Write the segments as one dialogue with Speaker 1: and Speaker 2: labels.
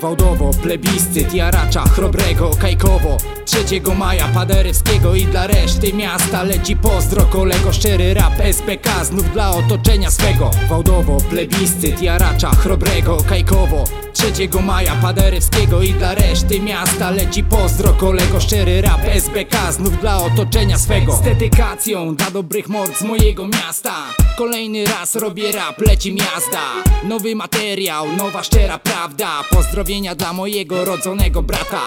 Speaker 1: Wałdowo, plebiscyt, jaracza, chrobrego, kajkowo. 3 maja Paderewskiego i dla reszty miasta Leci pozdro, kolego, szczery rap SPK znów dla otoczenia swego. Wałdowo, plebiscyt, jaracza, chrobrego, kajkowo 3 maja Paderewskiego i dla reszty miasta. Leci pozdro, kolego, szczery rap SBK znów dla otoczenia swego. Z dedykacją dla dobrych mord z mojego miasta. Kolejny raz robię rap, leci miasta. Nowy materiał, nowa szczera prawda. Pozdrowienia dla mojego rodzonego brata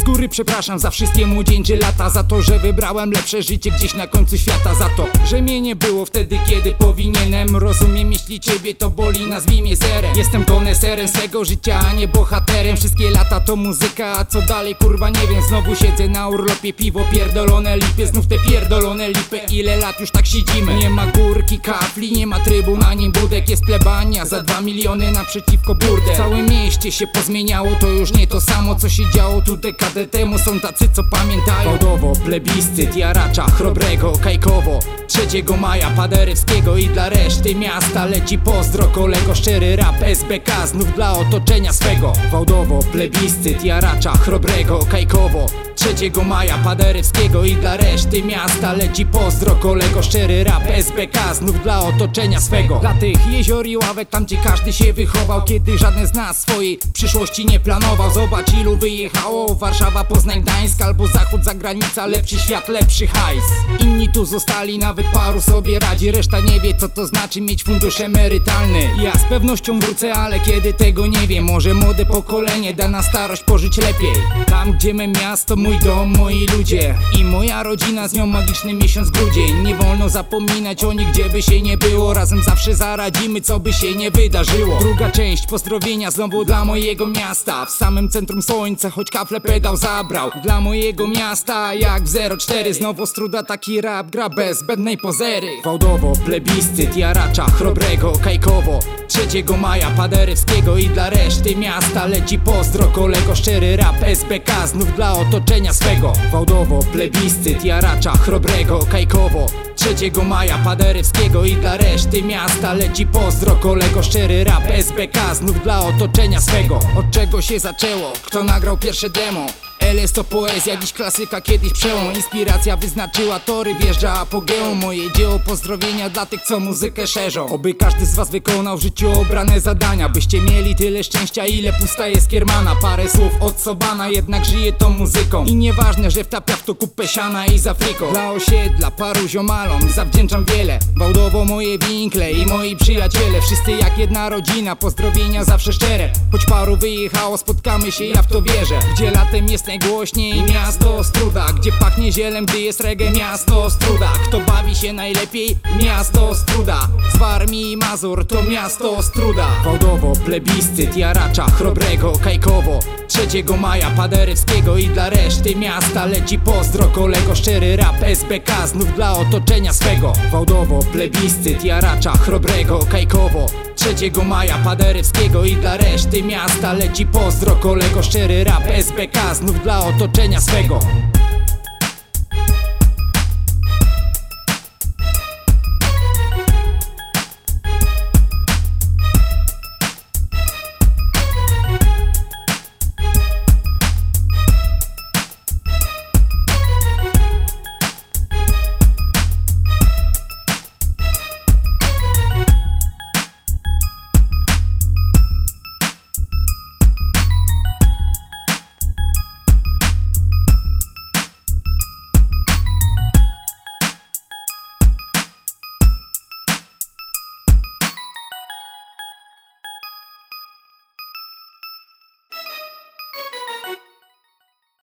Speaker 1: z góry przepraszam za wszystkie młodzieńcze lata Za to, że wybrałem lepsze życie gdzieś na końcu świata Za to, że mnie nie było wtedy, kiedy powinienem. Rozumiem, jeśli ciebie to boli, nazwij mnie zerem Jestem koneserem swego życia, a nie bohaterem. Wszystkie lata to muzyka, a co dalej kurwa nie wiem. Znowu siedzę na urlopie, piwo pierdolone lipy Znów te pierdolone lipy, ile lat już tak siedzimy? Nie ma górki, kafli, nie ma trybu, ani budek Jest plebania, za dwa miliony naprzeciwko burdel W całym mieście się pozmieniało, to już nie to samo co się działo tu dekadę temu Są tacy co pamiętają. Wodowo, plebiscyt, jaracza, chrobrego, kajkowo. 3 maja Paderewskiego i dla reszty miasta Leci pozdro, kolego, szczery rap SBK znów dla otoczenia swego. Wałdowo, plebiscyt, jaracza, chrobrego, kajkowo 3 maja Paderewskiego i dla reszty miasta Leci pozdro, kolego, szczery rap SBK znów dla otoczenia swego. Dla tych jezior i ławek, tam gdzie każdy się wychował Kiedy żaden z nas swojej przyszłości nie planował. Zobacz ilu wyjechało, Warszawa, Poznań, Gdańsk Albo zachód, zagranica, lepszy świat, lepszy hajs. Inni tu zostali, nawet paru sobie radzi Reszta nie wie co to znaczy mieć fundusz emerytalny. Ja z pewnością wrócę, ale kiedy tego nie wiem Może młode pokolenie da na starość pożyć lepiej. Tam gdzie me miasto, mój dom, moi ludzie I moja rodzina, z nią magiczny miesiąc grudzień. Nie wolno zapominać o nich, gdzie by się nie było. Razem zawsze zaradzimy, co by się nie wydarzyło. Druga część pozdrowienia znowu dla mojego miasta. W samym centrum słońca, choć kafle pedał zabrał. Dla mojego miasta, jak w 04 Znowu struda taki rap, gra bez zbędnej pozery. Wałdowo, plebiscyt, jaracza, chrobrego, kajkowo. 3 maja Paderewskiego i dla reszty miasta Leci pozdro, kolego, szczery rap SBK znów dla otoczenia swego Wałdowo, plebiscyt, jaracza, chrobrego, kajkowo 3 maja Paderewskiego i dla reszty miasta Leci pozdro, kolego, szczery rap SBK znów dla otoczenia swego Od czego się zaczęło? Kto nagrał pierwsze demo? LS to poezja, dziś klasyka, kiedyś przełom. Inspiracja wyznaczyła tory, wjeżdża apogeum. Moje dzieło pozdrowienia dla tych, co muzykę szerzą. Oby każdy z was wykonał w życiu obrane zadania Byście mieli tyle szczęścia, ile pusta jest kiermana. Parę słów od Sobana, jednak żyje tą muzyką. I nieważne, że wtapia w to kupę siana i z Afryką. Dla osiedla, paru ziomalom zawdzięczam wiele. Bałdowo moje winkle i moi przyjaciele. Wszyscy jak jedna rodzina, pozdrowienia zawsze szczere. Choć paru wyjechało, spotkamy się, ja w to wierzę. Gdzie latem jest najgłośniej miasto Ostruda Gdzie pachnie zielem, gdy jest reggae miasto Ostruda Kto bawi się najlepiej? Miasto Ostruda Z Warmii i Mazur to miasto Ostruda Wodowo, plebiscyt, jaracza, chrobrego, kajkowo. 3 maja Paderewskiego i dla reszty miasta Leci pozdro, kolego, szczery rap SBK znów dla otoczenia swego. Wałdowo, plebiscyt, jaracza, chrobrego, kajkowo 3 maja Paderewskiego i dla reszty miasta Leci pozdro, kolego, szczery rap SBK znów dla otoczenia swego